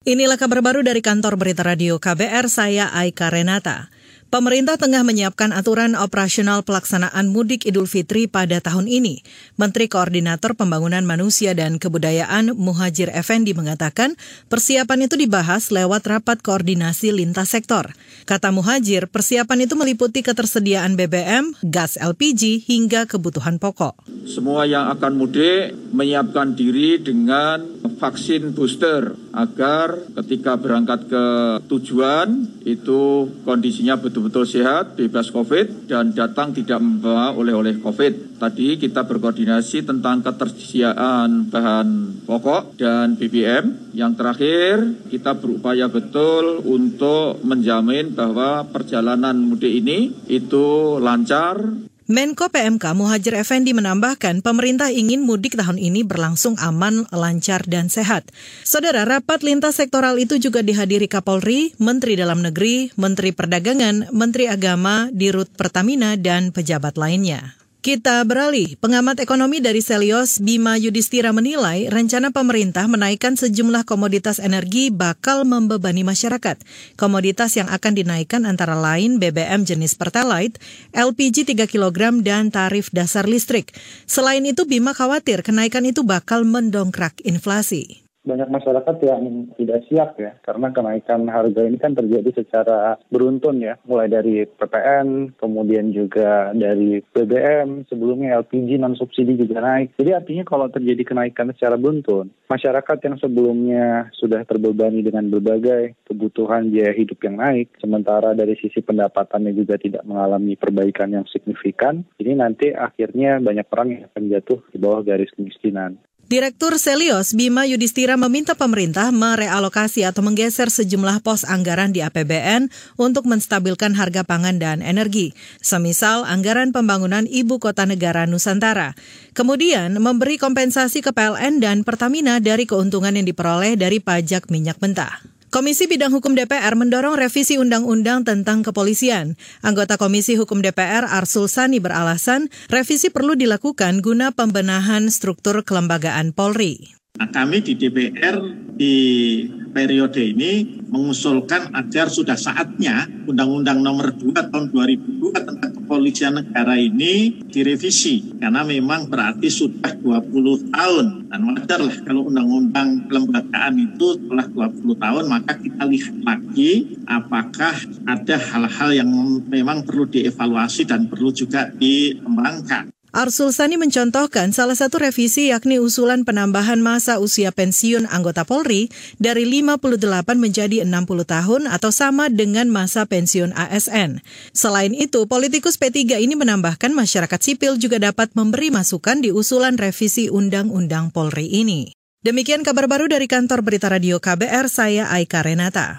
Inilah kabar baru dari kantor berita radio KBR, saya Aika Renata. Pemerintah tengah menyiapkan aturan operasional pelaksanaan mudik Idul Fitri pada tahun ini. Menteri Koordinator Pembangunan Manusia dan Kebudayaan Muhajir Effendi mengatakan persiapan itu dibahas lewat rapat koordinasi lintas sektor. Kata Muhajir, persiapan itu meliputi ketersediaan BBM, gas LPG, hingga kebutuhan pokok. Semua yang akan mudik menyiapkan diri dengan vaksin booster agar ketika berangkat ke tujuan itu kondisinya betul betul-betul sehat, bebas COVID, dan datang tidak membawa oleh-oleh COVID. Tadi kita berkoordinasi tentang ketersediaan bahan pokok dan BBM. Yang terakhir, kita berupaya betul untuk menjamin bahwa perjalanan mudik ini itu lancar, Menko PMK Muhajir Effendi menambahkan pemerintah ingin mudik tahun ini berlangsung aman, lancar, dan sehat. Saudara, rapat lintas sektoral itu juga dihadiri Kapolri, Menteri Dalam Negeri, Menteri Perdagangan, Menteri Agama, Dirut Pertamina, dan pejabat lainnya. Kita beralih. Pengamat ekonomi dari Selios, Bima Yudhistira menilai rencana pemerintah menaikkan sejumlah komoditas energi bakal membebani masyarakat. Komoditas yang akan dinaikkan antara lain BBM jenis Pertalite, LPG 3 kg, dan tarif dasar listrik. Selain itu, Bima khawatir kenaikan itu bakal mendongkrak inflasi banyak masyarakat yang tidak siap ya karena kenaikan harga ini kan terjadi secara beruntun ya mulai dari PPN kemudian juga dari BBM sebelumnya LPG non subsidi juga naik. Jadi artinya kalau terjadi kenaikan secara beruntun masyarakat yang sebelumnya sudah terbebani dengan berbagai kebutuhan biaya hidup yang naik sementara dari sisi pendapatannya juga tidak mengalami perbaikan yang signifikan ini nanti akhirnya banyak orang yang akan jatuh di bawah garis kemiskinan Direktur Selios Bima Yudhistira meminta pemerintah merealokasi atau menggeser sejumlah pos anggaran di APBN untuk menstabilkan harga pangan dan energi, semisal anggaran pembangunan ibu kota negara Nusantara. Kemudian memberi kompensasi ke PLN dan Pertamina dari keuntungan yang diperoleh dari pajak minyak mentah. Komisi Bidang Hukum DPR mendorong revisi Undang-Undang tentang Kepolisian. Anggota Komisi Hukum DPR Arsul Sani beralasan revisi perlu dilakukan guna pembenahan struktur kelembagaan Polri. Nah, kami di DPR di periode ini mengusulkan agar sudah saatnya Undang-Undang Nomor 2 Tahun 2002 tentang Kepolisian Negara ini direvisi karena memang berarti sudah 20 tahun dan wajar lah kalau Undang-Undang kelembagaan itu setelah 20 tahun maka kita lihat lagi apakah ada hal-hal yang memang perlu dievaluasi dan perlu juga dikembangkan. Arsul Sani mencontohkan salah satu revisi yakni usulan penambahan masa usia pensiun anggota Polri dari 58 menjadi 60 tahun atau sama dengan masa pensiun ASN. Selain itu, politikus P3 ini menambahkan masyarakat sipil juga dapat memberi masukan di usulan revisi Undang-Undang Polri ini. Demikian kabar baru dari kantor Berita Radio KBR, saya Aika Renata.